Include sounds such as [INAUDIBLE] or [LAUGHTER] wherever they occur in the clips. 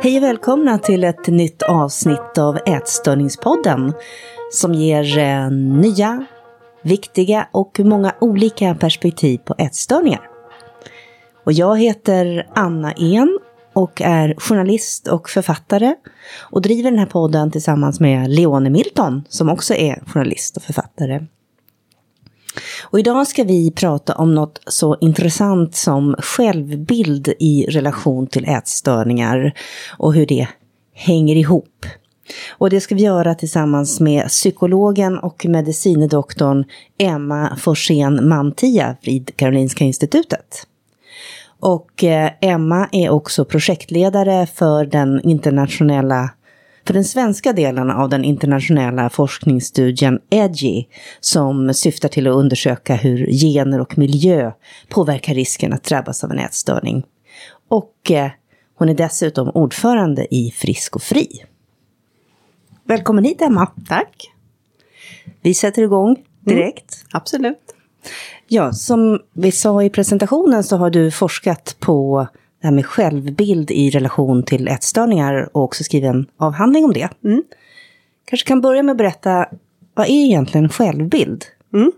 Hej och välkomna till ett nytt avsnitt av Ätstörningspodden som ger eh, nya, viktiga och många olika perspektiv på ätstörningar. Och jag heter Anna En och är journalist och författare och driver den här podden tillsammans med Leone Milton som också är journalist och författare. Och idag ska vi prata om något så intressant som självbild i relation till ätstörningar och hur det hänger ihop. Och det ska vi göra tillsammans med psykologen och medicinedoktorn Emma Forsén Mantia vid Karolinska Institutet. Och eh, Emma är också projektledare för den internationella för den svenska delen av den internationella forskningsstudien EDGI som syftar till att undersöka hur gener och miljö påverkar risken att drabbas av en ätstörning. Och eh, hon är dessutom ordförande i Frisk och Fri. Välkommen hit Emma. Tack. Vi sätter igång direkt. Mm, absolut. Ja, som vi sa i presentationen så har du forskat på det här med självbild i relation till ätstörningar och också skrivit en avhandling om det. Mm. Kanske kan börja med att berätta, vad är egentligen självbild? Mm.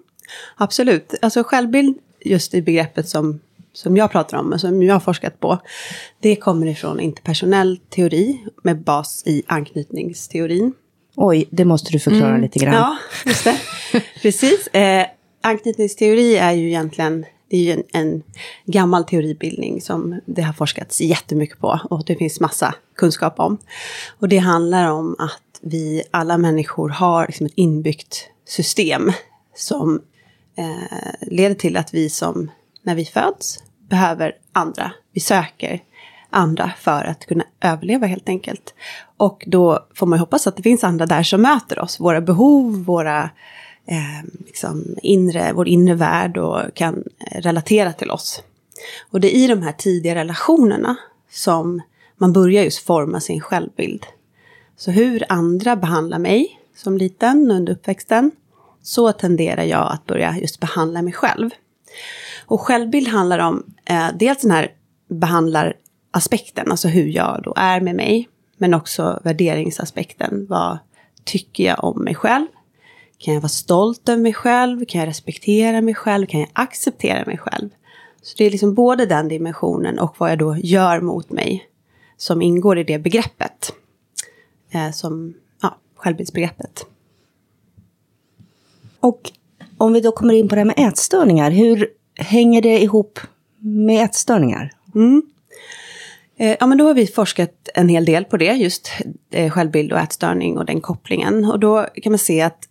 Absolut, alltså självbild just i begreppet som, som jag pratar om, och som jag har forskat på, det kommer ifrån interpersonell teori med bas i anknytningsteorin. Oj, det måste du förklara mm. lite grann. Ja, just det. [LAUGHS] Precis. Eh, anknytningsteori är ju egentligen det är ju en, en, gammal teoribildning som det har forskats jättemycket på och det finns massa kunskap om. Och det handlar om att vi alla människor har liksom ett inbyggt system som eh, leder till att vi som, när vi föds, behöver andra. Vi söker andra för att kunna överleva helt enkelt. Och då får man ju hoppas att det finns andra där som möter oss, våra behov, våra eh, liksom inre, vår inre värld och kan relatera till oss. Och det är i de här tidiga relationerna som man börjar just forma sin självbild. Så hur andra behandlar mig som liten under uppväxten, så tenderar jag att börja just behandla mig själv. Och självbild handlar om eh, dels den här behandlaraspekten, alltså hur jag då är med mig, men också värderingsaspekten. Vad tycker jag om mig själv? Kan jag vara stolt över mig själv? Kan jag respektera mig själv? Kan jag acceptera mig själv? Så det är liksom både den dimensionen och vad jag då gör mot mig som ingår i det begreppet. Eh, som ja, självbildsbegreppet. Och om vi då kommer in på det här med ätstörningar, hur hänger det ihop med ätstörningar? Mm. Eh, ja, men då har vi forskat en hel del på det, just eh, självbild och ätstörning och den kopplingen. Och då kan man se att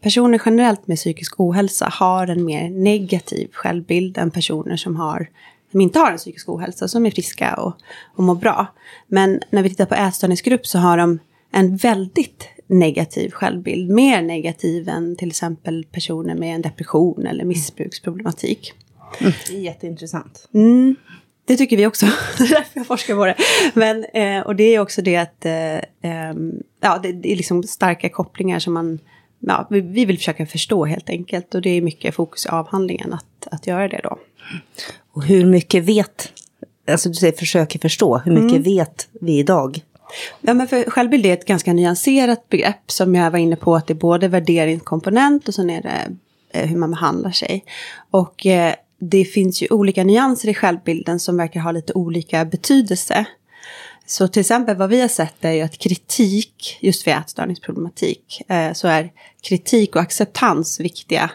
personer generellt med psykisk ohälsa har en mer negativ självbild än personer som, har, som inte har en psykisk ohälsa, som är friska och, och mår bra. Men när vi tittar på ätstörningsgrupp så har de en väldigt negativ självbild. Mer negativ än till exempel personer med en depression eller missbruksproblematik. Mm. Det är jätteintressant. Mm, det tycker vi också. [LAUGHS] det är därför jag forskar på det. Men, eh, och det är också det att eh, eh, ja, det, det är liksom starka kopplingar som man ja, vi, vi vill försöka förstå helt enkelt. Och det är mycket fokus i avhandlingen att, att göra det då. Och hur mycket vet, alltså du säger försöker förstå, hur mycket mm. vet vi idag? Ja, men för självbild är ett ganska nyanserat begrepp som jag var inne på att det är både värderingskomponent och sen är det eh, hur man behandlar sig. Och eh, det finns ju olika nyanser i självbilden som verkar ha lite olika betydelse. Så till exempel vad vi har sett är ju att kritik, just vid ätstörningsproblematik, eh, så är kritik och acceptans viktiga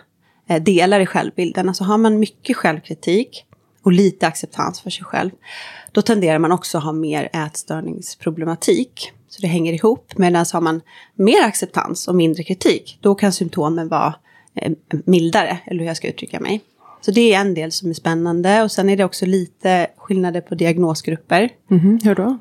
eh, delar i självbilden. Alltså har man mycket självkritik och lite acceptans för sig själv, då tenderar man också att ha mer ätstörningsproblematik. Så det hänger ihop. Medan har man mer acceptans och mindre kritik, då kan symptomen vara eh, mildare, eller hur jag ska uttrycka mig. Så det är en del som är spännande. Och sen är det också lite skillnader på diagnosgrupper. Mm. Hur då?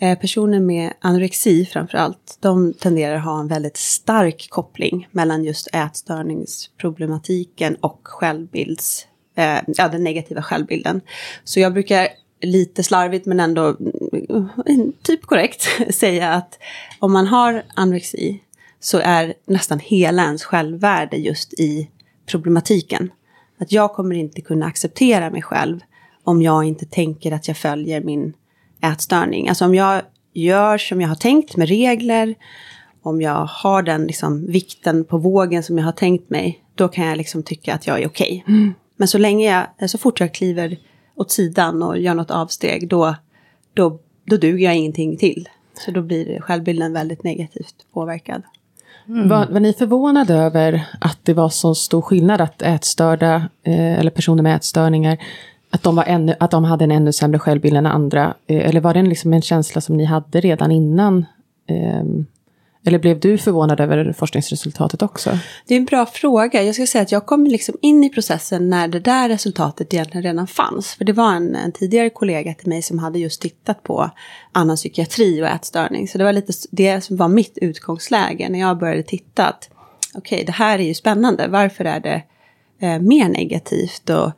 Eh, personer med anorexi framför allt, de tenderar att ha en väldigt stark koppling mellan just ätstörningsproblematiken och självbilds, eh, ja, den negativa självbilden. Så jag brukar lite slarvigt men ändå mm, typ korrekt [LAUGHS] säga att om man har anorexi så är nästan hela ens självvärde just i problematiken. Att jag kommer inte kunna acceptera mig själv om jag inte tänker att jag följer min ätstörning. Alltså om jag gör som jag har tänkt med regler, om jag har den liksom, vikten på vågen som jag har tänkt mig, då kan jag liksom tycka att jag är okej. Okay. Mm. Men så länge jag, så fort jag kliver åt sidan och gör något avsteg, då, då, då duger jag ingenting till. Så då blir självbilden väldigt negativt påverkad. Mm. Var, var, ni förvånade över att det var så stor skillnad att ätstörda eh, eller personer med ätstörningar att de, var ännu, att de hade en ännu sämre självbild än andra? Eh, eller var det en, liksom en känsla som ni hade redan innan eh, eller blev du förvånad över forskningsresultatet också? Det är en bra fråga. Jag ska säga att jag kom liksom in i processen när det där resultatet egentligen redan fanns. För det var en, en tidigare kollega till mig som hade just tittat på annan psykiatri och ätstörning. Så det var lite det som var mitt utgångsläge när jag började titta. att Okej, okay, det här är ju spännande. Varför är det eh, mer negativt och,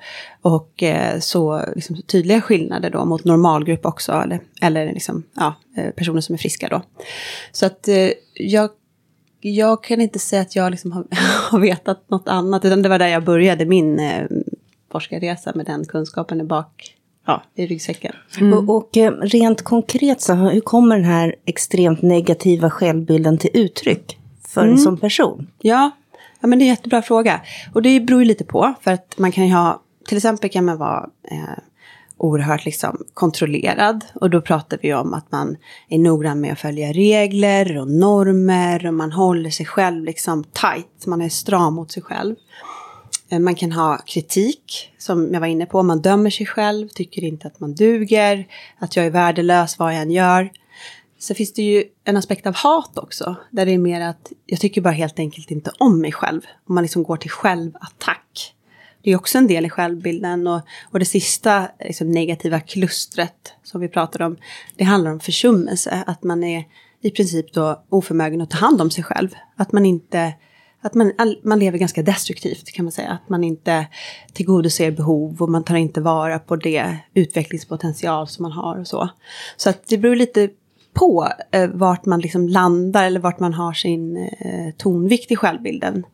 och eh, så liksom, tydliga skillnader då mot normalgrupp också, eller, eller liksom, ja, eh, personer som är friska då. Så att eh, jag, jag kan inte säga att jag liksom har, [LAUGHS] har vetat något annat, utan det var där jag började min eh, forskarresa med den kunskapen i bak, ja, i ryggsäcken. Mm. Och, och, rent konkret så, hur kommer den här extremt negativa självbilden till uttryck för mm. en sån person? Ja, Ja, men det är en jättebra fråga. Och det beror ju lite på, för att man kan ju ha, till exempel kan man vara eh, oerhört liksom kontrollerad. Och då pratar vi om att man är noggrann med att följa regler och normer och man håller sig själv liksom tight, man är stram mot sig själv. Eh, man kan ha kritik, som jag var inne på, man dömer sig själv, tycker inte att man duger, att jag är värdelös vad jag än gör. Så finns det ju en aspekt av hat också, där det är mer att jag tycker bara helt enkelt inte om mig själv. Om man liksom går till självattack. Det är också en del i självbilden och, och det sista liksom, negativa klustret som vi pratade om, det handlar om försummelse. Att man är i princip då oförmögen att ta hand om sig själv. Att man inte att man, man lever ganska destruktivt kan man säga. Att man inte tillgodoser behov och man tar inte vara på det utvecklingspotential som man har och så. Så att det beror lite på eh, vart man liksom landar eller vart man har sin eh, tonvikt i självbilden.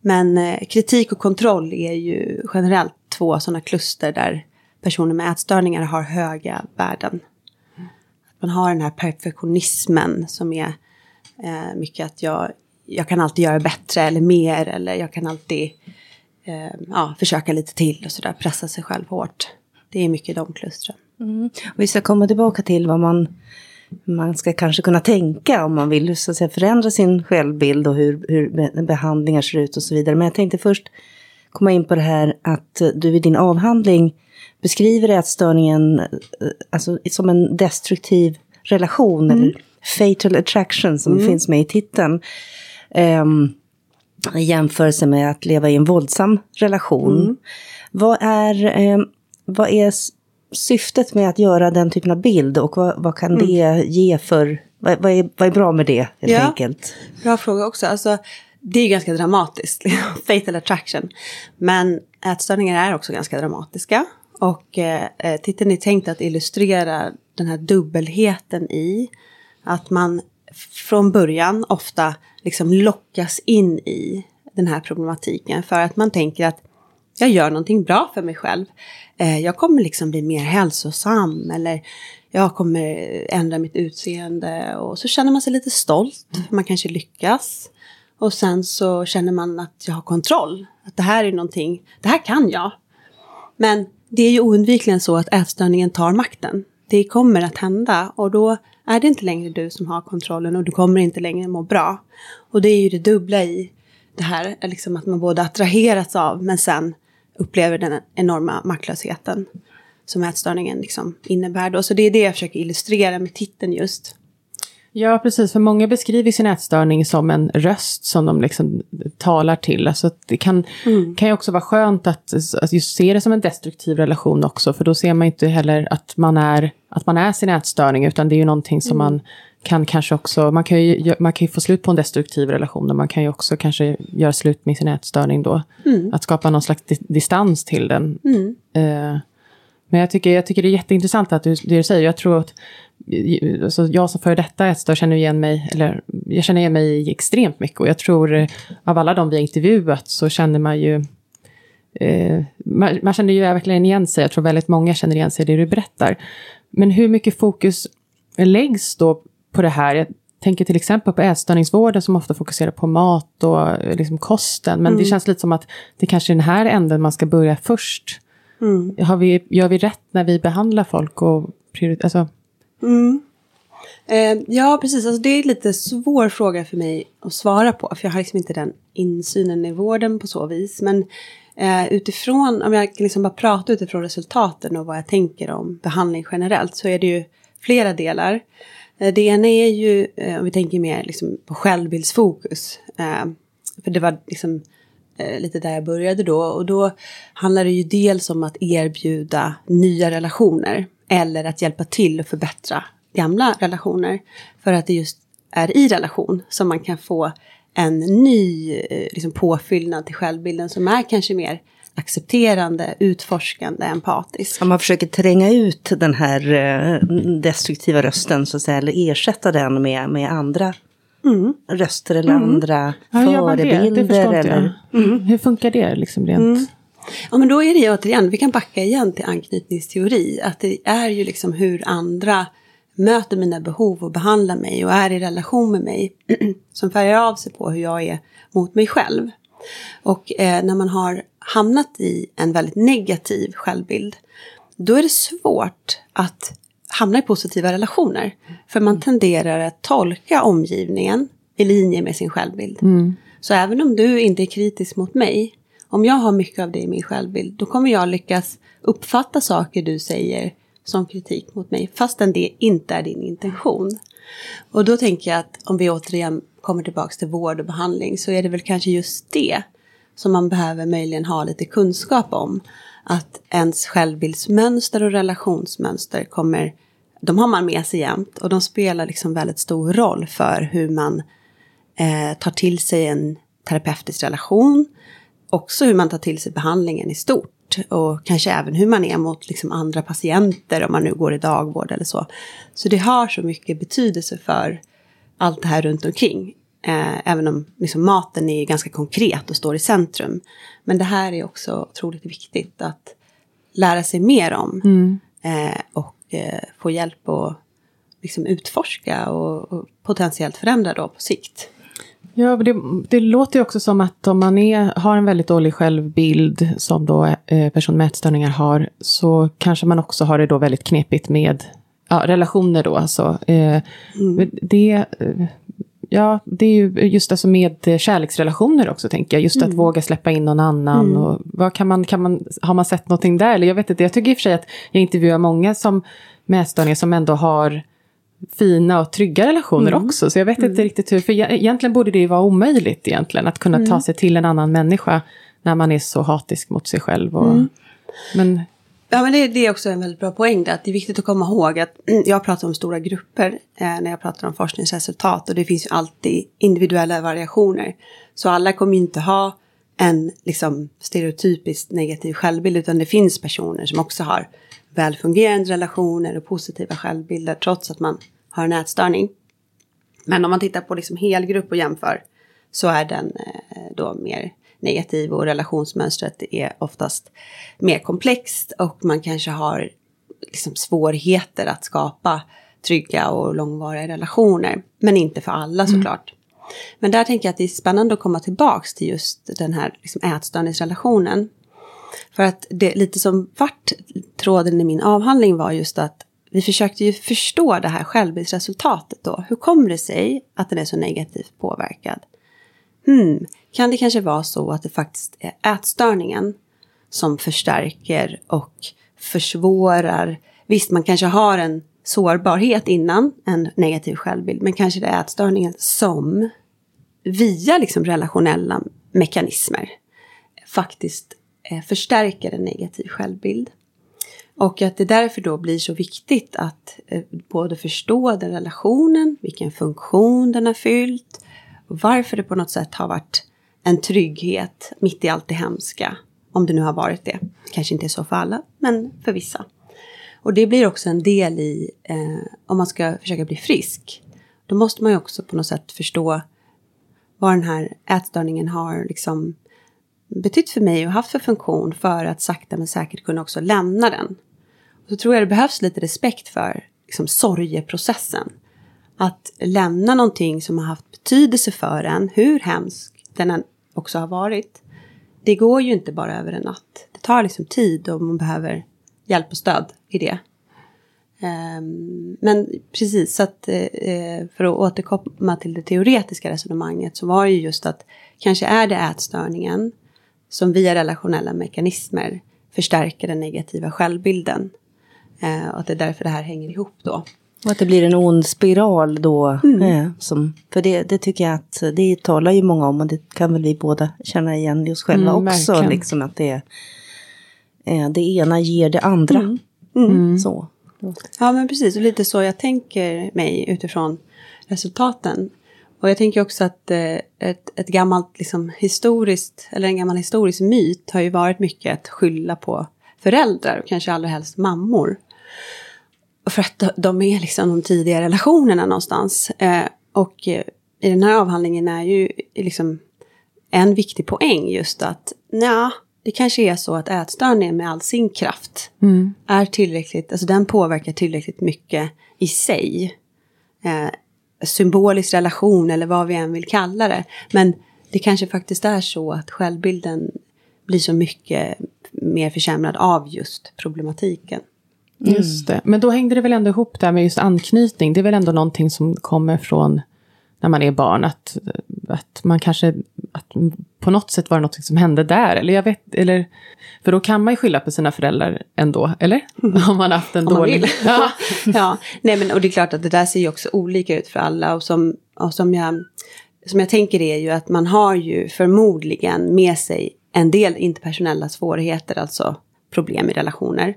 Men eh, kritik och kontroll är ju generellt två sådana kluster där personer med ätstörningar har höga värden. Att man har den här perfektionismen som är eh, mycket att jag, jag kan alltid göra bättre eller mer eller jag kan alltid eh, ja, försöka lite till och sådär, pressa sig själv hårt. Det är mycket de klustren. Mm. Vi ska komma tillbaka till vad man man ska kanske kunna tänka om man vill så att säga, förändra sin självbild och hur, hur behandlingar ser ut och så vidare. Men jag tänkte först komma in på det här att du i din avhandling beskriver ätstörningen eh, alltså, som en destruktiv relation, mm. eller fatal attraction som mm. finns med i titeln. Um, I jämförelse med att leva i en våldsam relation. Mm. Vad är, um, vad är syftet med att göra den typen av bild och vad, vad kan mm. det ge för, vad, vad, är, vad är bra med det helt ja, enkelt? Bra fråga också. Alltså, det är ganska dramatiskt, [LAUGHS] fatal attraction. Men ätstörningar är också ganska dramatiska. Och eh, titeln är tänkt att illustrera den här dubbelheten i att man från början ofta liksom lockas in i den här problematiken för att man tänker att jag gör någonting bra för mig själv. Eh, jag kommer liksom bli mer hälsosam eller jag kommer ändra mitt utseende och så känner man sig lite stolt, man kanske lyckas. Och sen så känner man att jag har kontroll, att det här är någonting, det här kan jag. Men det är ju oundvikligen så att ätstörningen tar makten. Det kommer att hända och då är det inte längre du som har kontrollen och du kommer inte längre må bra. Och det är ju det dubbla i det här, liksom att man både attraheras av men sen upplever den enorma maktlösheten som ätstörningen liksom innebär. Då. Så det är det jag försöker illustrera med titeln just. Ja, precis. För många beskriver sin ätstörning som en röst som de liksom talar till. Alltså det kan, mm. kan ju också vara skönt att, att just se det som en destruktiv relation också. För då ser man inte heller att man är, att man är sin ätstörning, utan det är ju någonting som mm. man kan kanske också, man kan, ju, man kan ju få slut på en destruktiv relation, och man kan ju också kanske göra slut med sin ätstörning då. Mm. Att skapa någon slags distans till den. Mm. Uh, men jag tycker, jag tycker det är jätteintressant att du, det du säger. Jag tror att alltså jag som före detta ätstörd känner igen mig, eller jag känner igen mig extremt mycket. Och jag tror eh, av alla de vi har intervjuat så känner man ju eh, man, man, känner ju verkligen igen sig. Jag tror väldigt många känner igen sig i det du berättar. Men hur mycket fokus läggs då på det här. Jag tänker till exempel på ätstörningsvården som ofta fokuserar på mat och eh, liksom kosten. Men det känns lite som att det kanske är den här änden man ska börja först. Har vi, gör vi rätt när vi behandlar folk och prioriterar? Alltså, Eh, ja, precis. Alltså, det är en lite svår fråga för mig att svara på. För jag har liksom inte den insynen i vården på så vis. Men eh, utifrån, om jag liksom bara prata utifrån resultaten och vad jag tänker om behandling generellt. Så är det ju flera delar. Eh, det ena är ju, eh, om vi tänker mer liksom på självbildsfokus. Eh, för det var liksom lite där jag började då. Och då handlar det ju dels om att erbjuda nya relationer. Eller att hjälpa till att förbättra gamla relationer. För att det just är i relation som man kan få en ny liksom, påfyllnad till självbilden som är kanske mer accepterande, utforskande, empatisk. Om man försöker tränga ut den här eh, destruktiva rösten så att säga, eller ersätta den med, med andra röster eller andra ja, det? Det förebilder. eller... jag. Hur funkar det liksom rent? Ja men då är det ju återigen, vi kan backa igen till anknytningsteori. Att det är ju liksom hur andra möter mina behov och behandlar mig och är i relation med mig. [CLEARS THROAT] som färgar av sig på hur jag är mot mig själv. Och eh, när man har hamnat i en väldigt negativ självbild. Då är det svårt att hamna i positiva relationer. För man tenderar att tolka omgivningen i linje med sin självbild. Så även om du inte är kritisk mot mig, om jag har mycket av det i min självbild, då kommer jag lyckas uppfatta saker du säger som kritik mot mig, fastän det inte är din intention. Och då tänker jag att om vi återigen kommer tillbaka till vård och behandling så är det väl kanske just det som man behöver möjligen ha lite kunskap om. Att ens självbildsmönster och relationsmönster kommer, de har man med sig jämt och de spelar liksom väldigt stor roll för hur man eh, tar till sig en terapeutisk relation. Också hur man tar till sig behandlingen i stort. Och kanske även hur man är mot liksom andra patienter om man nu går i dagvård eller så. Så det har så mycket betydelse för allt det här runt omkring. Eh, även om liksom, maten är ganska konkret och står i centrum. Men det här är också otroligt viktigt att lära sig mer om. Eh, och eh, få hjälp att liksom, utforska och, och potentiellt förändra då på sikt. Ja, det, det låter ju också som att om man är, har en väldigt dålig självbild som då eh, person med ätstörningar har, så kanske man också har det då väldigt knepigt med ja, relationer då. Alltså, eh, men det, eh, ja, det är ju just alltså med kärleksrelationer också, tänker jag. Just att våga släppa in någon annan. Och vad kan man, kan man, har man sett någonting där? Eller jag vet inte, jag tycker i och för sig att jag intervjuar många som med ätstörningar som ändå har fina och trygga relationer också. Så jag vet inte riktigt hur, för egentligen borde det ju vara omöjligt egentligen att kunna ta sig till en annan människa när man är så hatisk mot sig själv. Och, Men Ja, men det, det är också en väldigt bra poäng där, att det är viktigt att komma ihåg att mm, jag pratar om stora grupper eh, när jag pratar om forskningsresultat och det finns ju alltid individuella variationer. Så alla kommer ju inte ha en liksom, stereotypiskt negativ självbild utan det finns personer som också har välfungerande relationer och positiva självbilder trots att man har en ätstörning. Men om man tittar på liksom helgrupp och jämför så är den eh, då mer negativ och relationsmönstret är oftast mer komplext och man kanske har liksom svårigheter att skapa trygga och långvariga relationer. Men inte för alla såklart. Men där tänker jag att det är spännande att komma tillbaks till just den här liksom ätstörningsrelationen. För att det lite som vart tråden i min avhandling var just att vi försökte ju förstå det här självbildsresultatet då. Hur kommer det sig att den är så negativt påverkad? Hmm, kan det kanske vara så att det faktiskt är ätstörningen som förstärker och försvårar. Visst, man kanske har en sårbarhet innan en negativ självbild, men kanske det är ätstörningen som via liksom relationella mekanismer faktiskt eh, förstärker en negativ självbild. Och att det därför då blir så viktigt att eh, både förstå den relationen, vilken funktion den har fyllt, varför det på något sätt har varit en trygghet mitt i allt det hemska. Om det nu har varit det. Kanske inte är så för alla, men för vissa. Och det blir också en del i, eh, om man ska försöka bli frisk, då måste man ju också på något sätt förstå vad den här ätstörningen har liksom betytt för mig och haft för funktion för att sakta men säkert kunna också lämna den. Och så tror jag det behövs lite respekt för liksom, sorgeprocessen. att lämna någonting som har haft betydelse för en, hur hemsk den än också har varit. Det går ju inte bara över en natt. Det tar liksom tid och man behöver hjälp och stöd i det. Um, men precis, så att uh, för att återkomma till det teoretiska resonemanget så var det ju just att kanske är det ätstörningen som via relationella mekanismer förstärker den negativa självbilden. Uh, och att det är därför det här hänger ihop då. Och att det blir en ond spiral då. Mm. Eh, som, för det, det tycker jag att det talar ju många om och det kan väl vi båda känna igen i oss själva mm, också. Liksom att det, eh, det ena ger det andra. Mm. mm. Så. Ja men precis, och lite så jag tänker mig utifrån resultaten. Och jag tänker också att eh, ett, ett gammalt liksom, historiskt, eller en gammal historisk myt har ju varit mycket att skylla på föräldrar och kanske allra helst mammor. För att de är liksom de tidiga relationerna någonstans. Eh, och eh, i den här avhandlingen är ju liksom en viktig poäng just att ja, det kanske är så att ätstörningen med all sin kraft mm. är tillräckligt, alltså den påverkar tillräckligt mycket i sig. Eh, symbolisk relation eller vad vi än vill kalla det. Men det kanske faktiskt är så att självbilden blir så mycket mer försämrad av just problematiken. Mm. Just det. Men då hängde det väl ändå ihop där med just anknytning. Det är väl ändå någonting som kommer från när man är barn. Att, att man kanske, att på något sätt var det något som hände där. Eller jag vet, eller, för då kan man ju skylla på sina föräldrar ändå, eller? Mm. Om man haft en Om dålig... Ja. [LAUGHS] ja, nej men och det är klart att det där ser ju också olika ut för alla. Och som, och som, jag, som jag tänker är ju att man har ju förmodligen med sig en del interpersonella svårigheter, alltså problem i relationer.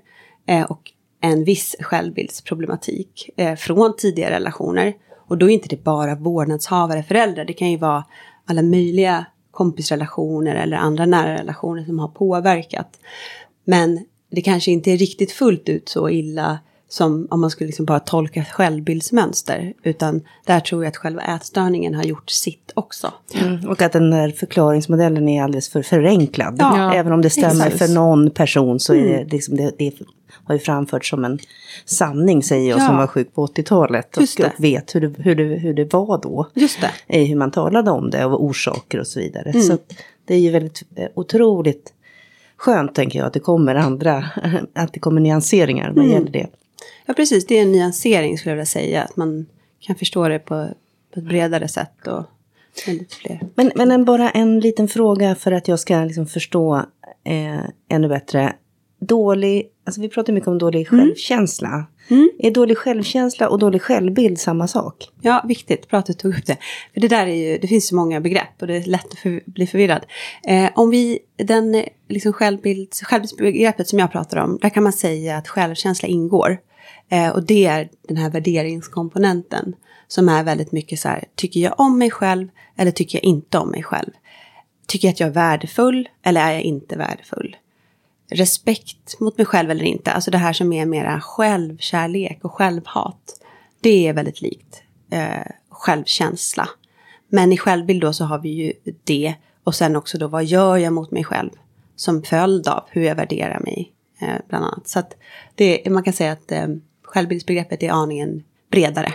Eh, och en viss självbildsproblematik eh, från tidigare relationer. Och då är inte det bara vårdnadshavare, föräldrar. Det kan ju vara alla möjliga kompisrelationer eller andra nära relationer som har påverkat. Men det kanske inte är riktigt fullt ut så illa som om man skulle liksom bara tolka självbildsmönster. Utan där tror jag att själva ätstörningen har gjort sitt också. Mm. Och att den där förklaringsmodellen är alldeles för förenklad. Ja, Även om det stämmer exakt. för någon person så är det, mm. liksom det, det har ju framförts som en sanning säger jag ja. som var sjuk på 80-talet. Och, och, vet hur det, hur, det, hur det var då. Just det. Hur man talade om det och orsaker och så vidare. Mm. Så det är ju väldigt eh, otroligt skönt tänker jag att det kommer andra, [LAUGHS] att det kommer nyanseringar vad mm. gäller det. Ja precis, det är en nyansering skulle jag vilja säga. Att man kan förstå det på, på ett bredare sätt. Och. Men, men en, bara en liten fråga för att jag ska liksom förstå eh, ännu bättre. Dålig, alltså vi pratar mycket om dålig mm. självkänsla. Mm. Är dålig självkänsla och dålig självbild samma sak? Ja, viktigt. Bra att du tog upp det. För det där är ju, det finns så många begrepp och det är lätt att för, bli förvirrad. Eh, om vi, den liksom självbilds, självbildsbegreppet som jag pratar om, där kan man säga att självkänsla ingår. Eh, och det är den här värderingskomponenten som är väldigt mycket så här, tycker jag om mig själv eller tycker jag inte om mig själv? Tycker jag att jag är värdefull eller är jag inte värdefull? Respekt mot mig själv eller inte, alltså det här som är mera självkärlek och självhat. Det är väldigt likt eh, självkänsla. Men i självbild då så har vi ju det och sen också då vad gör jag mot mig själv som följd av hur jag värderar mig eh, bland annat. Så att det, man kan säga att eh, självbildsbegreppet är aningen bredare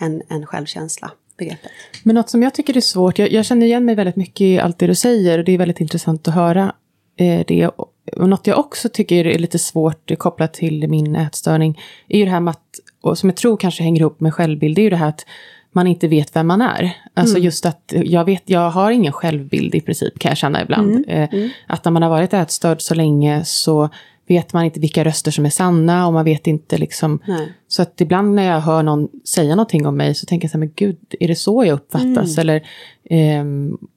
än, än självkänsla. Begreppet. Men något som jag tycker är svårt, jag, jag, känner igen mig väldigt mycket i allt det du säger och det är väldigt intressant att höra eh, det. Och något jag också tycker är lite svårt kopplat till min ätstörning är ju det här med att, och som jag tror kanske hänger ihop med självbild, det är ju det här att man inte vet vem man är. Alltså mm. just att jag vet, jag har ingen självbild i princip kan jag känna ibland. Mm. Eh, mm. Att när man har varit ätstörd så länge så vet man inte vilka röster som är sanna och man vet inte liksom. Nej. Så att ibland när jag hör någon säga någonting om mig så tänker jag så här, men gud, är det så jag uppfattas? Mm. Eller, eh,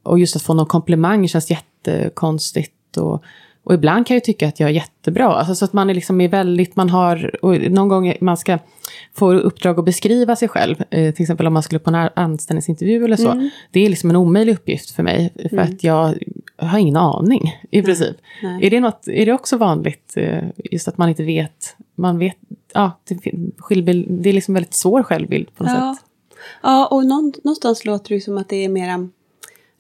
och just att få någon komplimang känns jättekonstigt. Och, och ibland kan jag tycka att jag är jättebra. Alltså så att man är liksom är väldigt, man har, någon gång man ska få uppdrag att beskriva sig själv. Eh, till exempel om man skulle på en anställningsintervju eller så. Mm. Det är liksom en omöjlig uppgift för mig. För mm. att jag har ingen aning i princip. Nej. Är, det något, är det också vanligt, eh, just att man inte vet, man vet, ja, det, självbild, det är liksom väldigt svår självbild på något ja. sätt. Ja, och någonstans låter det som att det är mera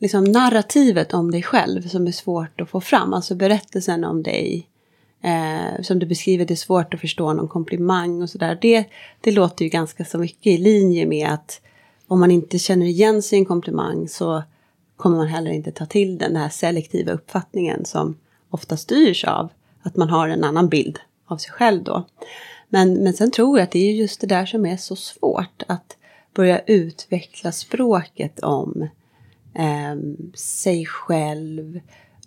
liksom narrativet om dig själv som är svårt att få fram. Alltså berättelsen om dig Eh, som du beskriver, det är svårt att förstå någon komplimang och sådär. Det, det låter ju ganska så mycket i linje med att om man inte känner igen sig i en komplimang så kommer man heller inte ta till den, den här selektiva uppfattningen som ofta styrs av att man har en annan bild av sig själv då. Men, men sen tror jag att det är just det där som är så svårt, att börja utveckla språket om eh, sig själv,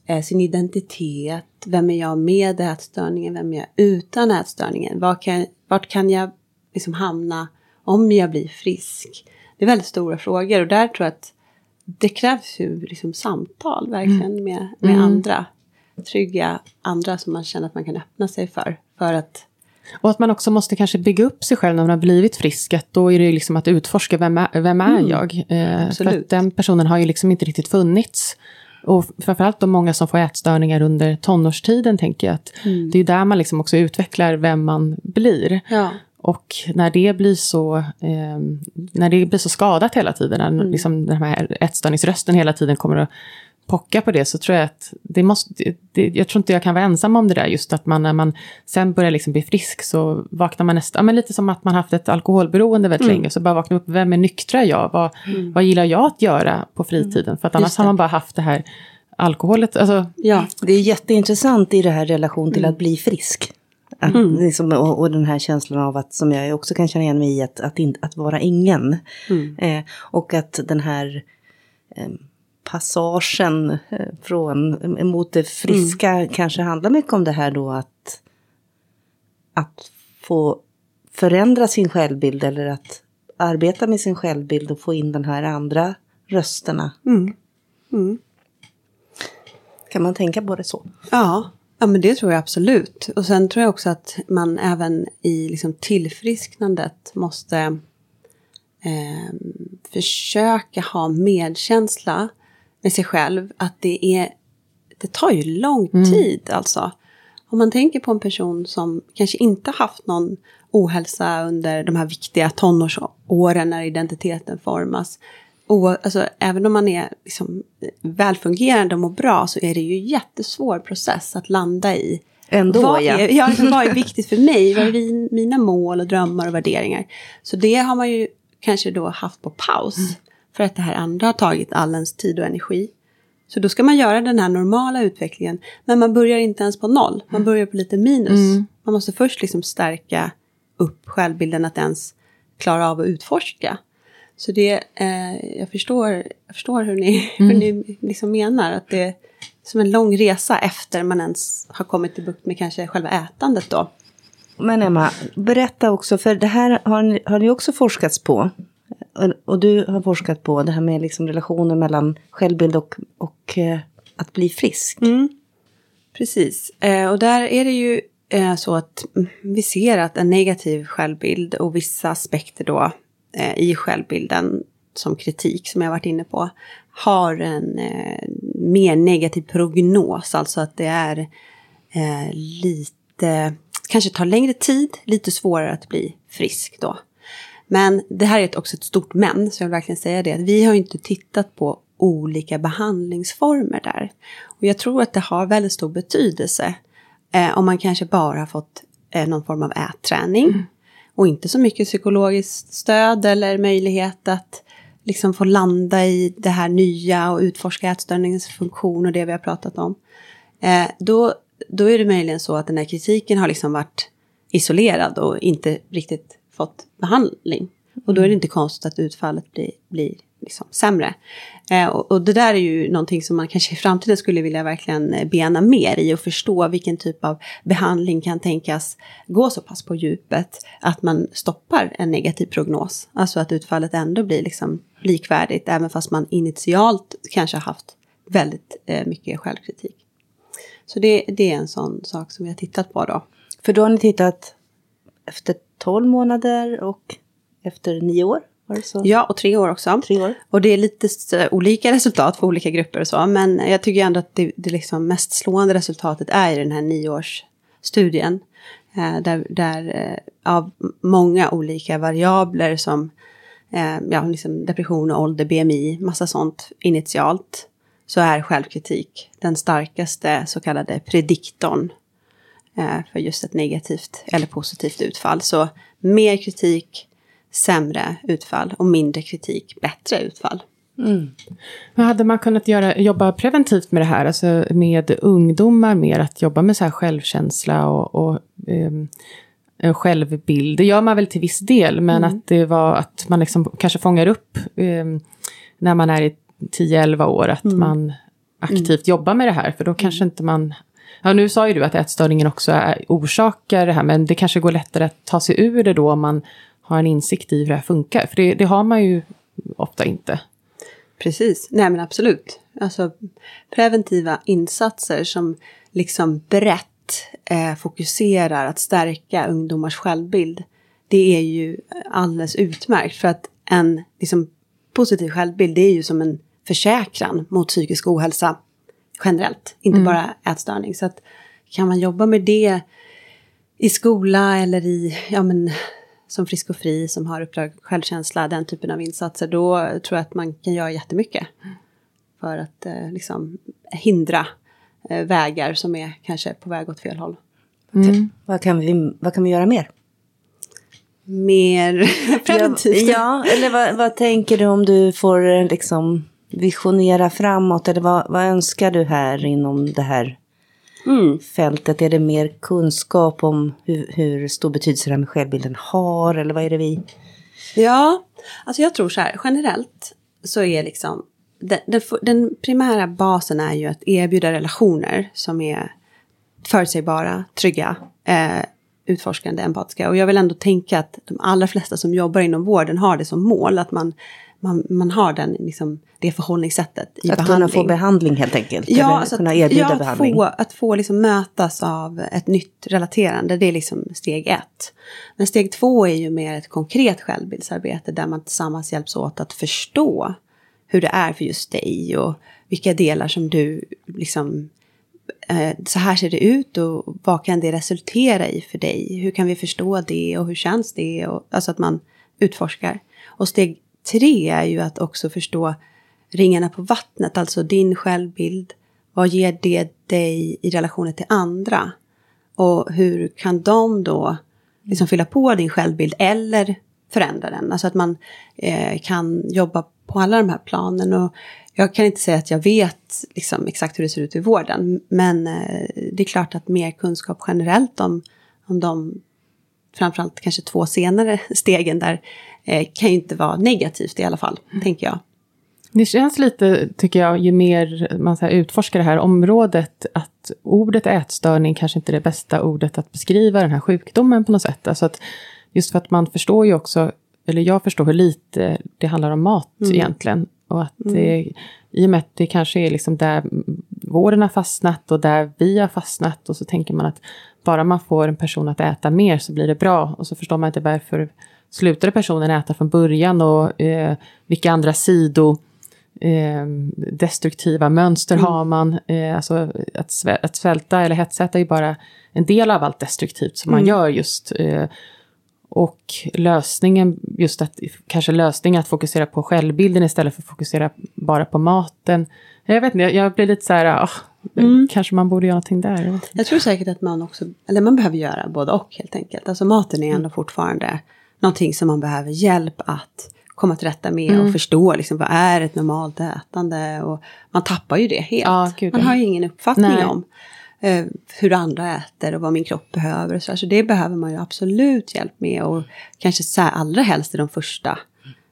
eh, sin identitet, vem är jag med ätstörningen, vem är jag utan ätstörningen, var kan, vart kan jag liksom hamna om jag blir frisk? Det är väldigt stora frågor och där tror jag att det krävs ju liksom samtal verkligen mm. med, med mm. andra. Trygga andra som man känner att man kan öppna sig för. För att och att man också måste kanske bygga upp sig själv när man har blivit frisk. Att då är det liksom att utforska, vem är, vem är mm. jag? Eh, för att den personen har ju liksom inte riktigt funnits. Och framförallt de många som får ätstörningar under tonårstiden, tänker jag. att mm. Det är där man liksom också utvecklar vem man blir. Ja. Och när det blir så, eh, när det blir så skadat hela tiden, när mm. liksom den här ätstörningsrösten hela tiden kommer att pocka på det, så tror jag att det måste, det, jag tror inte jag kan vara ensam om det där, just att man när man sen börjar liksom bli frisk så vaknar man nästan, ja, men lite som att man haft ett alkoholberoende väldigt mm. länge, så bara vaknar upp, vem är nyktra jag? Vad, mm. vad gillar jag att göra på fritiden? För att annars har man bara haft det här alkoholet. Alltså. Ja, det är jätteintressant i det här relation till mm. att bli frisk. Att, mm. liksom, och, och, den här känslan av att, som jag också kan känna igen mig i, att, att, in, att vara ingen. Mm. Eh, och att den här eh, passagen eh, från, mot det friska mm. kanske handlar mycket om det här då att, att få förändra sin självbild eller att arbeta med sin självbild och få in den här andra rösterna. Mm. Mm. Kan man tänka på det så? Ja, Ja, men det tror jag absolut. Och sen tror jag också att man även i liksom tillfrisknandet måste eh, försöka ha medkänsla med sig själv. Att det är, det tar ju lång mm. tid alltså. Om man tänker på en person som kanske inte haft någon ohälsa under de här viktiga tonårsåren när identiteten formas och, alltså, även om man är liksom, välfungerande och mår bra så är det ju en jättesvår process att landa i. Ändå vad ja. Är, ja, vad är viktigt för mig? [LAUGHS] Vad är mina mål och drömmar och värderingar? Så det har man ju kanske då haft på paus. Mm. För att det här andra har tagit all ens tid och energi. Så då ska man göra den här normala utvecklingen. Men man börjar inte ens på noll. Man börjar på lite minus. Mm. Man måste först liksom stärka upp självbilden att ens klara av att utforska. Så det, eh, jag, förstår, jag förstår hur ni, [LAUGHS] mm. hur ni liksom menar. Att det är som en lång resa efter man ens har kommit till bukt med kanske själva ätandet då. Men Emma, berätta också, för det här har ni, har ni också forskats på. Och du har forskat på det här med liksom relationer mellan självbild och, och eh, att bli frisk. Mm. Precis, eh, och där är det ju eh, så att vi ser att en negativ självbild och vissa aspekter då eh, i självbilden som kritik som jag varit inne på har en eh, mer negativ prognos, alltså att det är eh, lite, kanske tar längre tid, lite svårare att bli frisk då. Men det här är också ett stort men, så jag vill verkligen säga det, vi har inte tittat på olika behandlingsformer där. Och jag tror att det har väldigt stor betydelse eh, om man kanske bara har fått eh, någon form av ätträning. Mm och inte så mycket psykologiskt stöd eller möjlighet att liksom få landa i det här nya och utforska ätstörningens funktion och det vi har pratat om. Eh, då, då är det möjligen så att den här kritiken har liksom varit isolerad och inte riktigt fått behandling. Och då är det inte konstigt att utfallet blir, blir liksom sämre. Eh, och, och, det där är ju någonting som man kanske i framtiden skulle vilja verkligen eh, bena mer i och förstå vilken typ av behandling kan tänkas gå så pass på djupet att man stoppar en negativ prognos. Alltså att utfallet ändå blir liksom likvärdigt även fast man initialt kanske har haft väldigt eh, mycket självkritik. Så det, det är en sån sak som vi har tittat på då. För då har ni tittat efter 12 månader och efter 9 år? Ja, och tre år också. Tre år. Och det är lite olika resultat för olika grupper och så. Men jag tycker ändå att det, det liksom mest slående resultatet är i den här nioårsstudien. Eh, där, där eh, av många olika variabler som eh, ja, liksom depression, ålder, BMI, massa sånt initialt. Så är självkritik den starkaste så kallade prediktorn för just ett negativt eller positivt utfall. Så mer kritik, sämre utfall och mindre kritik, bättre utfall. Mm. Men hade man kunnat göra, jobba preventivt med det här, alltså med ungdomar mer, att jobba med så här självkänsla och, och um, en självbild. Det gör man väl till viss del, men mm. att det var att man liksom kanske fångar upp um, när man är i 10-11 år, att mm. man aktivt mm. jobbar med det här, för då kanske inte man Ja, nu sa ju du att ätstörningen också är, orsakar det här, men det kanske går lättare att ta sig ur det då om man har en insikt i hur det här funkar. För det, det har man ju ofta inte. Precis, nej men absolut. Alltså preventiva insatser som liksom brett eh, fokuserar att stärka ungdomars självbild. Det är ju alldeles utmärkt för att en liksom, positiv självbild det är ju som en försäkran mot psykisk ohälsa generellt, inte mm. bara ätstörning. Så att kan man jobba med det i skola eller i, ja men som Frisk och Fri som har Uppdrag självkänsla, den typen av insatser, då tror jag att man kan göra jättemycket. För att eh, liksom hindra eh, vägar som är kanske på väg åt fel håll. Mm. Vad, kan vi, vad kan vi göra mer? Mer [LAUGHS] preventivt? Ja, ja, eller vad, vad tänker du om du får eh, liksom visionera framåt? Eller vad, vad önskar du här inom det här mm. fältet? Är det mer kunskap om hur, hur stor betydelse det här med självbilden har? Eller vad är det vi... Ja, alltså jag tror så här, generellt så är liksom den, den, den, primära basen är ju att erbjuda relationer som är förutsägbara, trygga, eh, utforskande, empatiska. Och jag vill ändå tänka att de allra flesta som jobbar inom vården har det som mål, att man man, man har den, liksom, det förhållningssättet i att behandling. Att kunna få behandling helt enkelt? Ja, Eller kunna erbjuda ja, att behandling? Få, att få liksom mötas av ett nytt relaterande, det är liksom steg ett. Men steg två är ju mer ett konkret självbildsarbete där man tillsammans hjälps åt att förstå hur det är för just dig och vilka delar som du liksom eh, så här ser det ut och vad kan det resultera i för dig? Hur kan vi förstå det och hur känns det? Och, alltså att man utforskar. Och steg tre är ju att också förstå ringarna på vattnet, alltså din självbild. Vad ger det dig i relationen till andra? Och hur kan de då liksom fylla på din självbild eller förändra den? Alltså att man eh, kan jobba på alla de här planen. Och jag kan inte säga att jag vet liksom, exakt hur det ser ut i vården. Men eh, det är klart att mer kunskap generellt om, om de framförallt kanske två senare [LAUGHS] stegen där kan ju inte vara negativt i alla fall, mm. tänker jag. Det känns lite, tycker jag, ju mer man så utforskar det här området, att ordet ätstörning kanske inte är det bästa ordet att beskriva den här sjukdomen på något sätt. Alltså att, just för att man förstår ju också, eller jag förstår hur lite det handlar om mat mm. egentligen. Och att mm. det, i och med att det kanske är liksom där vården har fastnat och där vi har fastnat och så tänker man att bara man får en person att äta mer så blir det bra. Och så förstår man inte varför slutade personen äta från början och eh, vilka andra sido eh, destruktiva mönster mm. har man. Eh, alltså att, svä att svälta eller hetsäta är bara en del av allt destruktivt som man mm. gör just. Eh, och lösningen, just att kanske lösningen att fokusera på självbilden istället för att fokusera bara på maten. Jag vet inte, jag, jag blir lite så här, oh, mm. kanske man borde göra någonting där. Jag, jag, tror säkert att man också, eller man behöver göra både och helt enkelt. Alltså maten är ändå mm. fortfarande någonting som man behöver hjälp att komma till rätta med mm. och förstå liksom, vad är ett normalt ätande. Och man tappar ju det helt. Ja, gud, man har ju ingen uppfattning Nej. om eh, hur andra äter och vad min kropp behöver. så, så det behöver man ju absolut hjälp med och kanske så här, allra helst i de första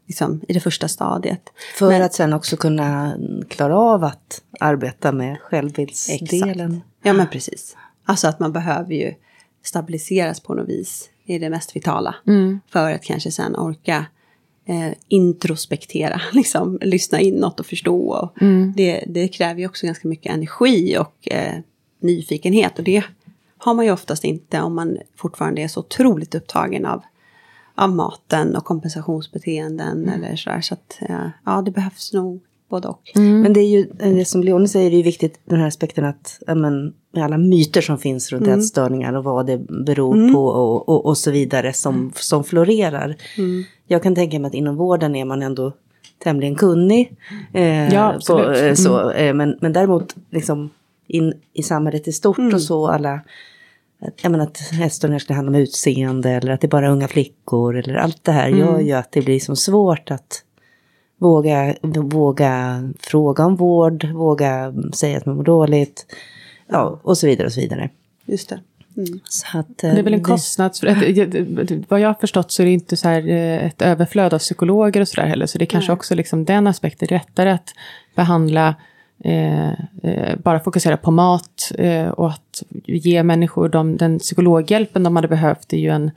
Liksom, i det första stadiet. För Men, att sen också kunna klara av att arbeta med självbildsdelen. Exakt. Ja men precis. Alltså att man behöver ju stabiliseras på något vis är det mest vitala. Mm. För att kanske sen orka eh, introspektera, [LAUGHS] liksom lyssna inåt och förstå. Och mm. det, det, kräver ju också ganska mycket energi och eh, nyfikenhet. Och det har man ju oftast inte om man fortfarande är så otroligt upptagen av, av maten och kompensationsbeteenden mm. eller sådär. Så att eh, ja, det behövs nog både och. Mm. Men det är ju, det som Leonie säger, det är viktigt den här aspekten att, men, med alla myter som finns runt mm. ätstörningar och vad det beror mm. på och, och, och, så vidare som, mm. som florerar. Mm. Jag kan tänka mig att inom vården är man ändå tämligen kunnig. Eh, ja. På, eh, så, mm. eh, men, men däremot liksom in i samhället i stort och så alla jag menar, att ätstörningar skulle handla om utseende eller att det är bara unga flickor eller allt det här gör ju att det blir så svårt att våga, våga fråga om vård, våga säga att man mår dåligt, ja, och så vidare och så vidare. Just det. Mm. Så att, Det är väl en eh, kostnads... Vad jag har förstått så är det inte så här eh, ett överflöd av psykologer och sådär heller. Så det är kanske Nej. också liksom den aspekten lättare att behandla, eh, eh, bara fokusera på mat eh, och att ge människor de, den psykologhjälpen de hade behövt. Det är ju en, eh,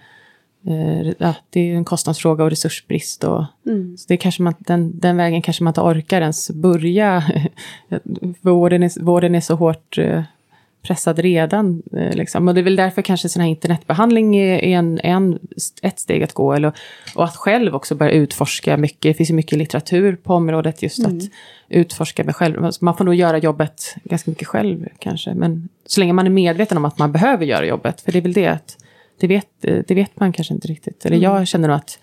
ja, det är ju en kostnadsfråga och resursbrist. Och, Mm. så det kanske man, den, den vägen kanske man inte orkar ens börja. [LAUGHS] vården, är, vården är så hårt eh, pressad redan. Eh, liksom. Och det är väl därför kanske sån här internetbehandling är en, en, ett steg att gå. Eller, och att själv också börja utforska mycket. Det finns ju mycket litteratur på området just att utforska med själv. Alltså, Man får nog göra jobbet ganska mycket själv kanske. Men så länge man är medveten om att man behöver göra jobbet. För det är väl det att det vet, det vet man kanske inte riktigt. Eller jag känner nog att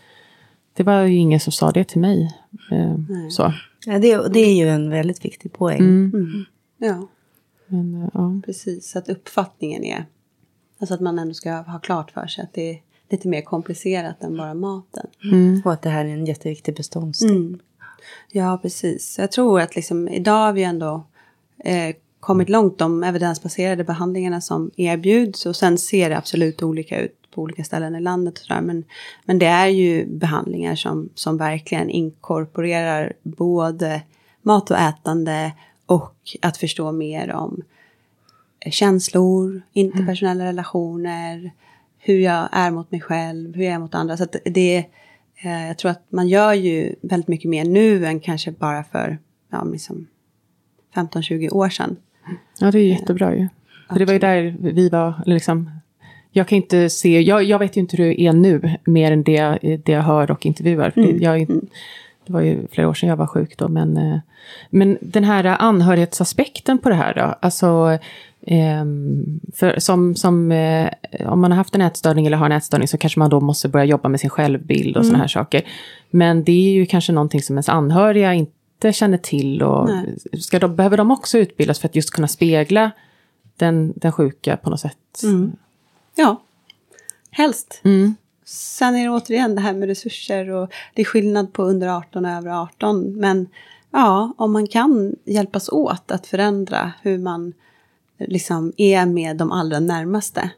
det var ju ingen som sa det till mig. Eh, så. ja, det, det är ju en väldigt viktig poäng. Mm. Ja, Men, eh, ja. precis. Så att uppfattningen är... Alltså att man ändå ska ha klart för sig att det är lite mer komplicerat än bara maten. Och att det här är en jätteviktig beståndsdel. Mm. Ja, precis. Jag tror att liksom, idag har vi ändå eh, kommit långt de evidensbaserade behandlingarna som erbjuds. Och sen ser det absolut olika ut på olika ställen i landet. Och sådär. Men, men det är ju behandlingar som, som verkligen inkorporerar både mat och ätande och att förstå mer om känslor, interpersonella relationer, hur jag är mot mig själv, hur jag är mot andra. Så det, eh, jag tror att man gör ju väldigt mycket mer nu än kanske bara för ja, liksom 15-20 år sedan. Ja, det är jättebra ju. För det var ju där vi var, liksom, jag kan inte se, jag, jag vet ju inte hur det är nu, mer än det, det jag hör och intervjuar. För det, jag, är- det var ju flera år sedan jag var sjuk då, men, eh, men den här anhörighetsaspekten på det här då, alltså ehm, för som, som eh, om man har haft en ätstörning eller har en ätstörning så kanske man då måste börja jobba med sin självbild och sådana här saker. Men det är ju kanske någonting som ens anhöriga inte känner till och Nej. ska de, behöver de också utbildas för att just kunna spegla den, den sjuka på något sätt? Ja, helst. Mm. Sen är det återigen det här med resurser och det är skillnad på under 18 och över 18. Men ja, om man kan hjälpas åt att förändra hur man liksom är med de allra närmaste.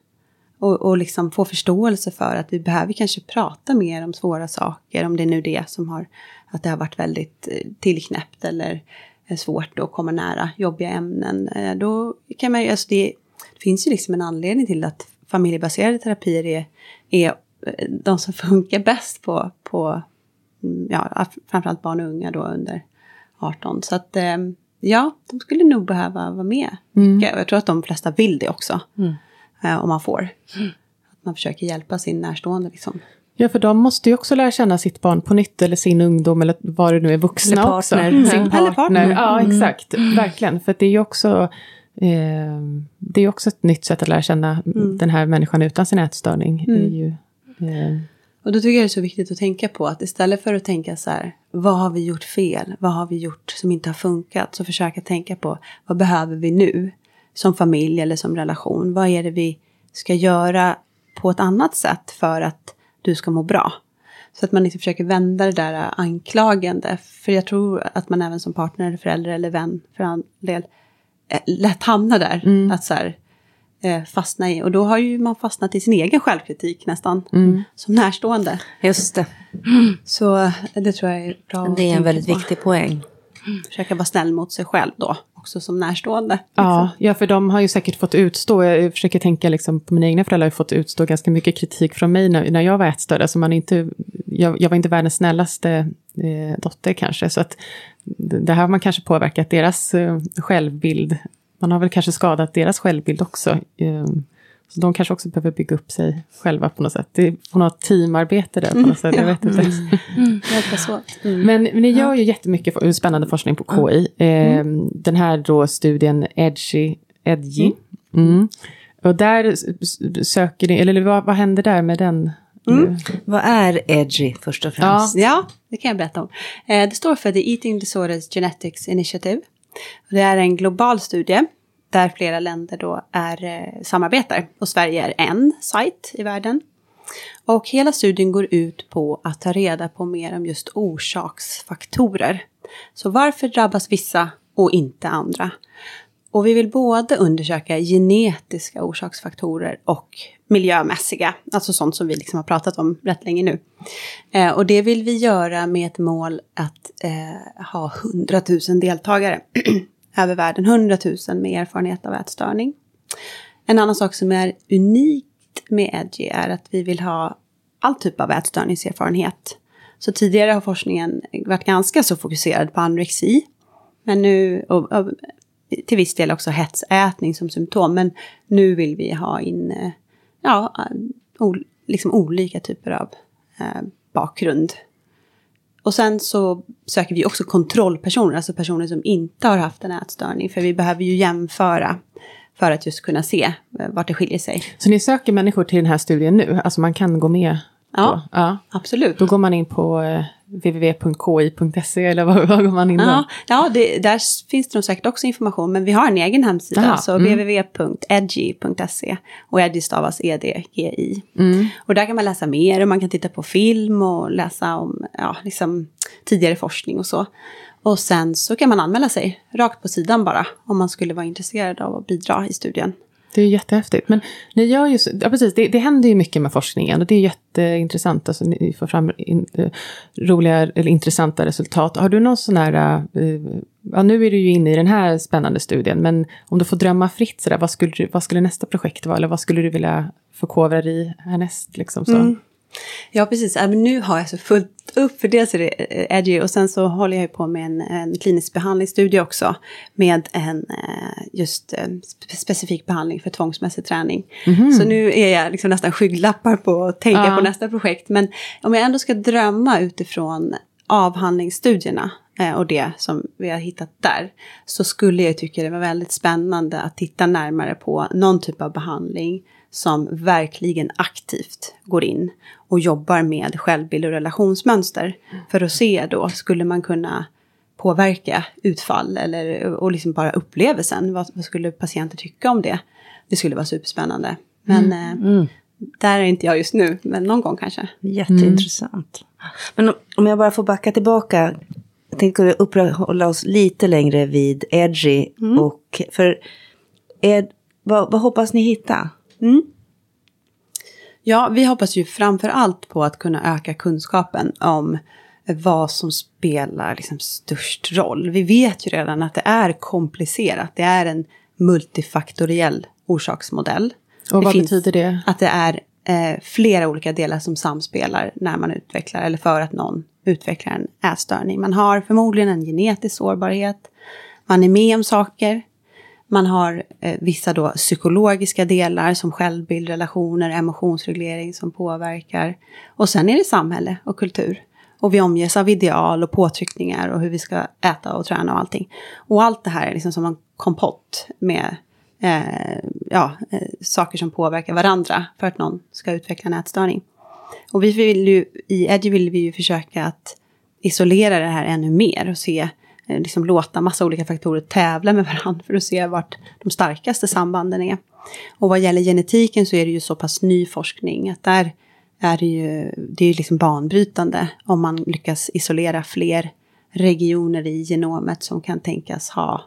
Och, och liksom få förståelse för att vi behöver kanske prata mer om svåra saker. Om det är nu det som har, att det har varit väldigt eh, tillknäppt eller eh, svårt att komma nära jobbiga ämnen. Eh, Då kan man alltså det, det finns ju liksom en anledning till att familjebaserade terapier är, är de som [LAUGHS] funkar bäst på, på mm, ja, framförallt barn och unga då under 18. Så att ja, de skulle nog behöva vara med. mycket. Och jag tror att de flesta vill det också. Eh, Om man får. Att man försöker hjälpa sin närstående liksom. Ja, för de måste ju också lära känna sitt barn på nytt, eller sin ungdom, eller vad det nu är, vuxna Eller också. partner. Sin Mm. partner. Eller partner. Ja, exakt. Verkligen. För det är ju också, eh, det är också ett nytt sätt att lära känna den här människan utan sin ätstörning. Är ju, eh, Och då tycker jag det är så viktigt att tänka på att istället för att tänka så här, vad har vi gjort fel? Vad har vi gjort som inte har funkat? Så försöka tänka på, vad behöver vi nu? Som familj eller som relation. Vad är det vi ska göra på ett annat sätt för att du ska må bra? Så att man liksom försöker vända det där anklagande. För jag tror att man även som partner, eller förälder eller vän för all del eh, lätt hamnar där. Att så här, eh, fastna i. Och då har ju man fastnat i sin egen självkritik nästan. Som närstående. Just det. Så det tror jag är bra Det är en väldigt på. viktig poäng. Försöka vara snäll mot sig själv då. Också som närstående. Ja, ja, för de har ju säkert fått utstå, jag försöker tänka liksom på mina egna föräldrar, har fått utstå ganska mycket kritik från mig när, när jag var ätstörd. Alltså man inte, jag, jag var inte världens snällaste eh, dotter kanske, så att det det här har man kanske påverkat deras eh, självbild. Man har väl kanske skadat deras självbild också. Eh, så de kanske också behöver bygga upp sig själva på något sätt. Det är på något teamarbete där på något sätt. Jag vet inte. Hjälpas åt. Mm. Men, men ni gör ju jättemycket spännande forskning på KI. Eh, Den här då studien Edgy, Edgy. Mm. Och där söker ni, eller vad, vad händer där med den? nu? Vad är edgy först och främst? Ja, det kan jag berätta om. Eh, det står för The Eating Disorders Genetics Initiative. Det är en global studie där flera länder då är, eh, samarbetar. Och Sverige är en sajt i världen. Och hela studien går ut på att ta reda på mer om just orsaksfaktorer. Så varför drabbas vissa och inte andra? Och vi vill både undersöka genetiska orsaksfaktorer och miljömässiga, alltså sånt som vi liksom har pratat om rätt länge nu. Eh, och det vill vi göra med ett mål att eh, ha 100 000 deltagare [CLEARS THROAT] över världen, 100 000 med erfarenhet av ätstörning. En annan sak som är unikt med Edgy är att vi vill ha all typ av ätstörningserfarenhet. Så tidigare har forskningen varit ganska så fokuserad på anorexi. Men nu, och, och, till viss del också hetsätning som symptom. Men nu vill vi ha in eh, ja, o, liksom olika typer av eh, bakgrund. Och sen så söker vi också kontrollpersoner, alltså personer som inte har haft en ätstörning. För vi behöver ju jämföra för att just kunna se eh, vart det skiljer sig. Så ni söker människor till den här studien nu? Alltså man kan gå med? Ja, ja. absolut. Då går man in på eh, www.ki.se eller [LAUGHS] vad, vad går man in ja, Ja, det, där finns det nog säkert också information, men vi har en egen hemsida, Aha, så mm. www.edgy.se. Och Edgy stavas E-D-G-I. Mm. Och där kan man läsa mer och man kan titta på film och läsa om ja, liksom, tidigare forskning och så. Och sen så kan man anmäla sig rakt på sidan bara om man skulle vara intresserad av att bidra i studien. Det är jättehäftigt. Men ni gör ju, ja precis, det, det händer ju mycket med forskningen och det är jätteintressant. Alltså ni får fram in, eh, roliga eller intressanta resultat. Har du någon sån här, uh, ja nu är du ju inne i den här spännande studien, men om du får drömma fritt sådär, vad skulle, vad skulle nästa projekt vara? Eller vad skulle du vilja förkovra dig i härnäst? Liksom, så? Mm. Ja, precis. Äh, nu har jag så fullt upp för dels är det Edgy och sen så håller jag på med en, en klinisk behandlingsstudie också med en eh, just eh, specifik behandling för tvångsmässig träning. Mm -hmm. Så nu är jag liksom nästan skygglappar på att tänka ja. på nästa projekt. Men om jag ändå ska drömma utifrån avhandlingsstudierna eh, och det som vi har hittat där, så skulle jag tycka det var väldigt spännande att titta närmare på någon typ av behandling som verkligen aktivt går in och jobbar med självbild och relationsmönster. För att se då, skulle man kunna påverka utfall eller, och liksom bara upplevelsen? Vad, vad skulle patienter tycka om det? Det skulle vara superspännande. Men mm. Eh, mm. där är inte jag just nu, men någon gång kanske. Jätteintressant. Mm. Men om jag bara får backa tillbaka. Jag tänkte uppehålla oss lite längre vid Edgy. Mm. Och för Ed, vad, vad hoppas ni hitta? Mm. Ja, vi hoppas ju framför allt på att kunna öka kunskapen om vad som spelar liksom störst roll. Vi vet ju redan att det är komplicerat. Det är en multifaktoriell orsaksmodell. Och vad betyder det? Att det är eh, flera olika delar som samspelar när man utvecklar eller för att någon utvecklar en ätstörning. Man har förmodligen en genetisk sårbarhet. Man är med om saker man har eh, vissa då psykologiska delar som självbild, relationer, emotionsreglering som påverkar. Och sen är det samhälle och kultur. Och vi omges av ideal och påtryckningar och hur vi ska äta och träna och allting. Och allt det här är liksom som en kompott med eh, ja, eh, saker som påverkar varandra för att någon ska utveckla en ätstörning. Och vi vill ju, i Edgy vill vi ju försöka att isolera det här ännu mer och se Eh, liksom låta massa olika faktorer tävla med varandra för att se vart de starkaste sambanden är. Och vad gäller genetiken så är det ju så pass ny forskning att där är det ju, det är ju liksom banbrytande om man lyckas isolera fler regioner i genomet som kan tänkas ha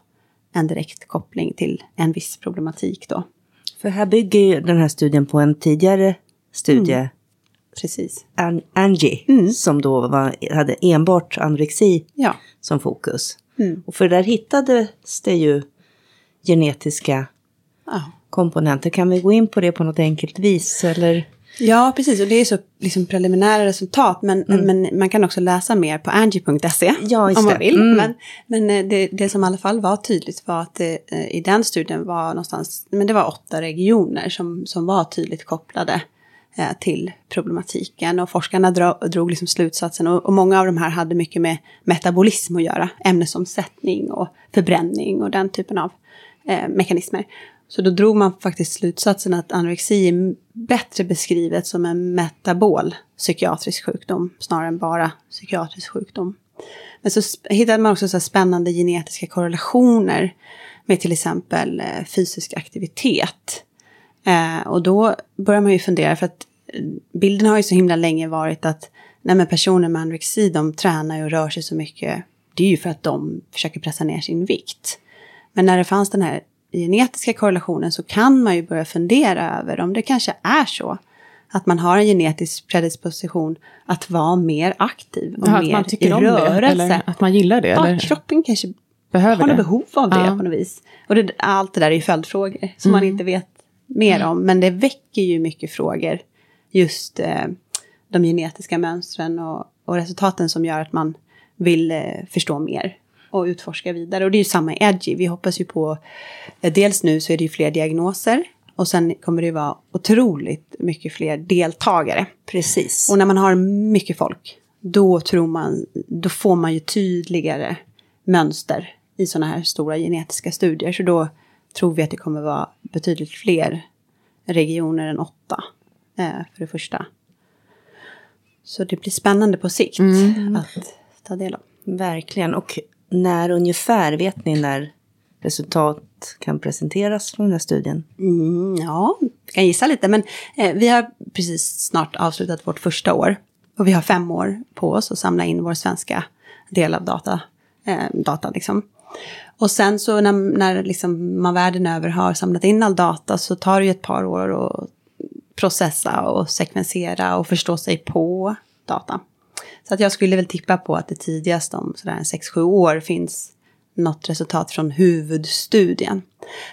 en direkt koppling till en viss problematik då. För här bygger ju den här studien på en tidigare studie. Mm. Precis. An Angie, mm. som då var, hade enbart anorexi ja. som fokus. Mm. Och för där hittades det ju genetiska ja. komponenter. Kan vi gå in på det på något enkelt vis? Eller? Ja, precis. Och det är så liksom preliminära resultat. Men, mm. men man kan också läsa mer på angie.se ja, om man vill. Mm. Men, men eh, det, det, som i alla fall var tydligt var att det, eh, i den studien var någonstans, men det var åtta regioner som, som var tydligt kopplade Eh, till problematiken. Och forskarna drog liksom slutsatsen, och, och, många av de här hade mycket med metabolism att göra, ämnesomsättning och förbränning och den typen av eh, mekanismer. Så då drog man faktiskt slutsatsen att anorexi är bättre beskrivet som en metabol psykiatrisk sjukdom snarare än bara psykiatrisk sjukdom. Men så hittade man också så spännande genetiska korrelationer med till exempel eh, fysisk aktivitet. Eh, och då börjar man ju fundera, för att eh, bilden har ju så himla länge varit att nej men personer med anorexi, de tränar och rör sig så mycket. Det är ju för att de försöker pressa ner sin vikt. Men när det fanns den här genetiska korrelationen så kan man ju börja fundera över om det kanske är så att man har en genetisk predisposition att vara mer aktiv och Ja, mer i det, rörelse. eller att man gillar det. ja, eller kroppen kanske behöver har något det. behov av det Ja. på något vis. Och det, allt det där är ju följdfrågor som man inte vet mer om. Men det väcker ju mycket frågor. Just eh, de genetiska mönstren och, och resultaten som gör att man vill eh, förstå mer och utforska vidare. Och det är ju samma i Edgy. Vi hoppas ju på, eh, dels nu så är det ju fler diagnoser. Och sen kommer det vara otroligt mycket fler deltagare. Precis. Och när man har mycket folk, då tror man, då får man ju tydligare mönster i sådana här stora genetiska studier. Så då tror vi att det kommer vara betydligt fler regioner än åtta, eh, för det första. Så det blir spännande på sikt att ta del av. Verkligen. Och när ungefär, vet ni när resultat kan presenteras från den här studien? Mm, ja, jag kan gissa lite. Men eh, vi har precis snart avslutat vårt första år. Och vi har fem år på oss att samla in vår svenska del av data. Eh, data liksom. Och sen så när, när liksom man världen över har samlat in all data så tar det ju ett par år att processa och sekvensera och förstå sig på data. Så att jag skulle väl tippa på att det tidigast om sådär en 6-7 år finns något resultat från huvudstudien.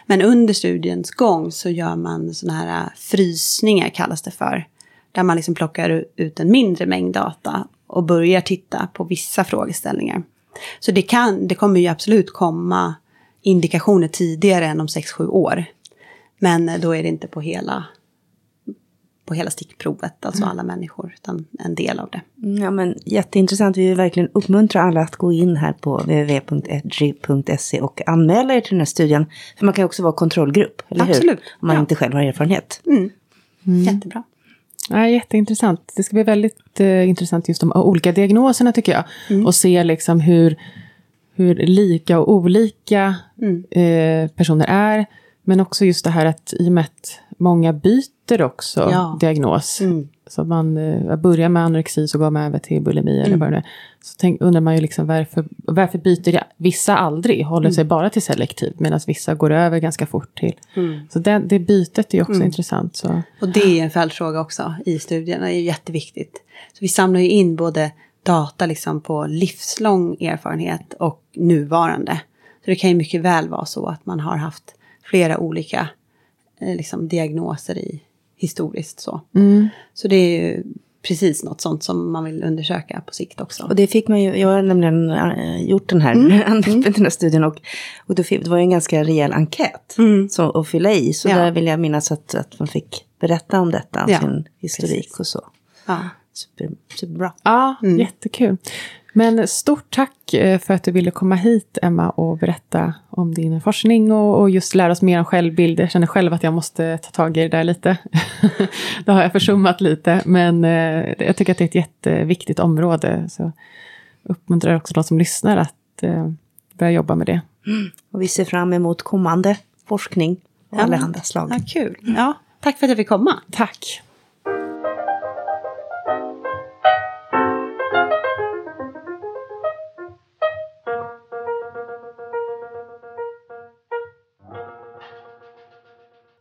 Men under studiens gång så gör man sådana här äh, frysningar kallas det för. Där man liksom plockar ut en mindre mängd data och börjar titta på vissa frågeställningar. Så det, kan, det kommer ju absolut komma indikationer tidigare än om 6-7 år. Men då är det inte på hela, på hela stickprovet, alltså alla människor, utan en del av det. Mm, Ja, men jätteintressant. Vi vill verkligen uppmuntra alla att gå in här på www.edgy.se och anmäla er till den här studien. För man kan också vara kontrollgrupp, eller hur? Absolut, Om man ja. inte själv har erfarenhet. Jättebra. Ja, jätteintressant. Det ska bli väldigt eh, intressant just de olika diagnoserna tycker jag. Och se liksom hur, hur lika och olika eh, personer är. Men också just det här att i och med att många byter också Ja. diagnos. Mm. Så man eh, börjar med anorexi så går man över till bulimi eller vad det är. Så tänk, undrar man ju liksom varför, varför byter jag? vissa aldrig, håller sig bara till selektiv. Medan vissa går över ganska fort till. Så det, det bytet är ju också intressant. Så. Och det är en följdfråga också i studierna, det är jätteviktigt. Så vi samlar ju in både data liksom på livslång erfarenhet och nuvarande. Så det kan ju mycket väl vara så att man har haft flera olika eh, liksom, diagnoser i historiskt så. Så det är ju precis något sånt som man vill undersöka på sikt också. Och det fick man ju, jag har nämligen äh, gjort den här, [LAUGHS] den här studien och, och det var ju en ganska rejäl enkät så, att fylla i. Så Ja. där vill jag minnas att, att man fick berätta om detta, Ja, sin historik precis. och så. Ja. Super, superbra. Ja, jättekul. Men stort tack eh, för att du ville komma hit, Emma, och berätta om din forskning och, och just lära oss mer om självbild. Jag känner själv att jag måste ta tag i det där lite. [LAUGHS] det har jag försummat lite, men eh, jag tycker att det är ett jätteviktigt område. Så uppmuntrar också de som lyssnar att eh, börja jobba med det. Och vi ser fram emot kommande forskning av Ja. allehanda slag. Ja, kul. Ja, tack för att jag fick komma. Tack!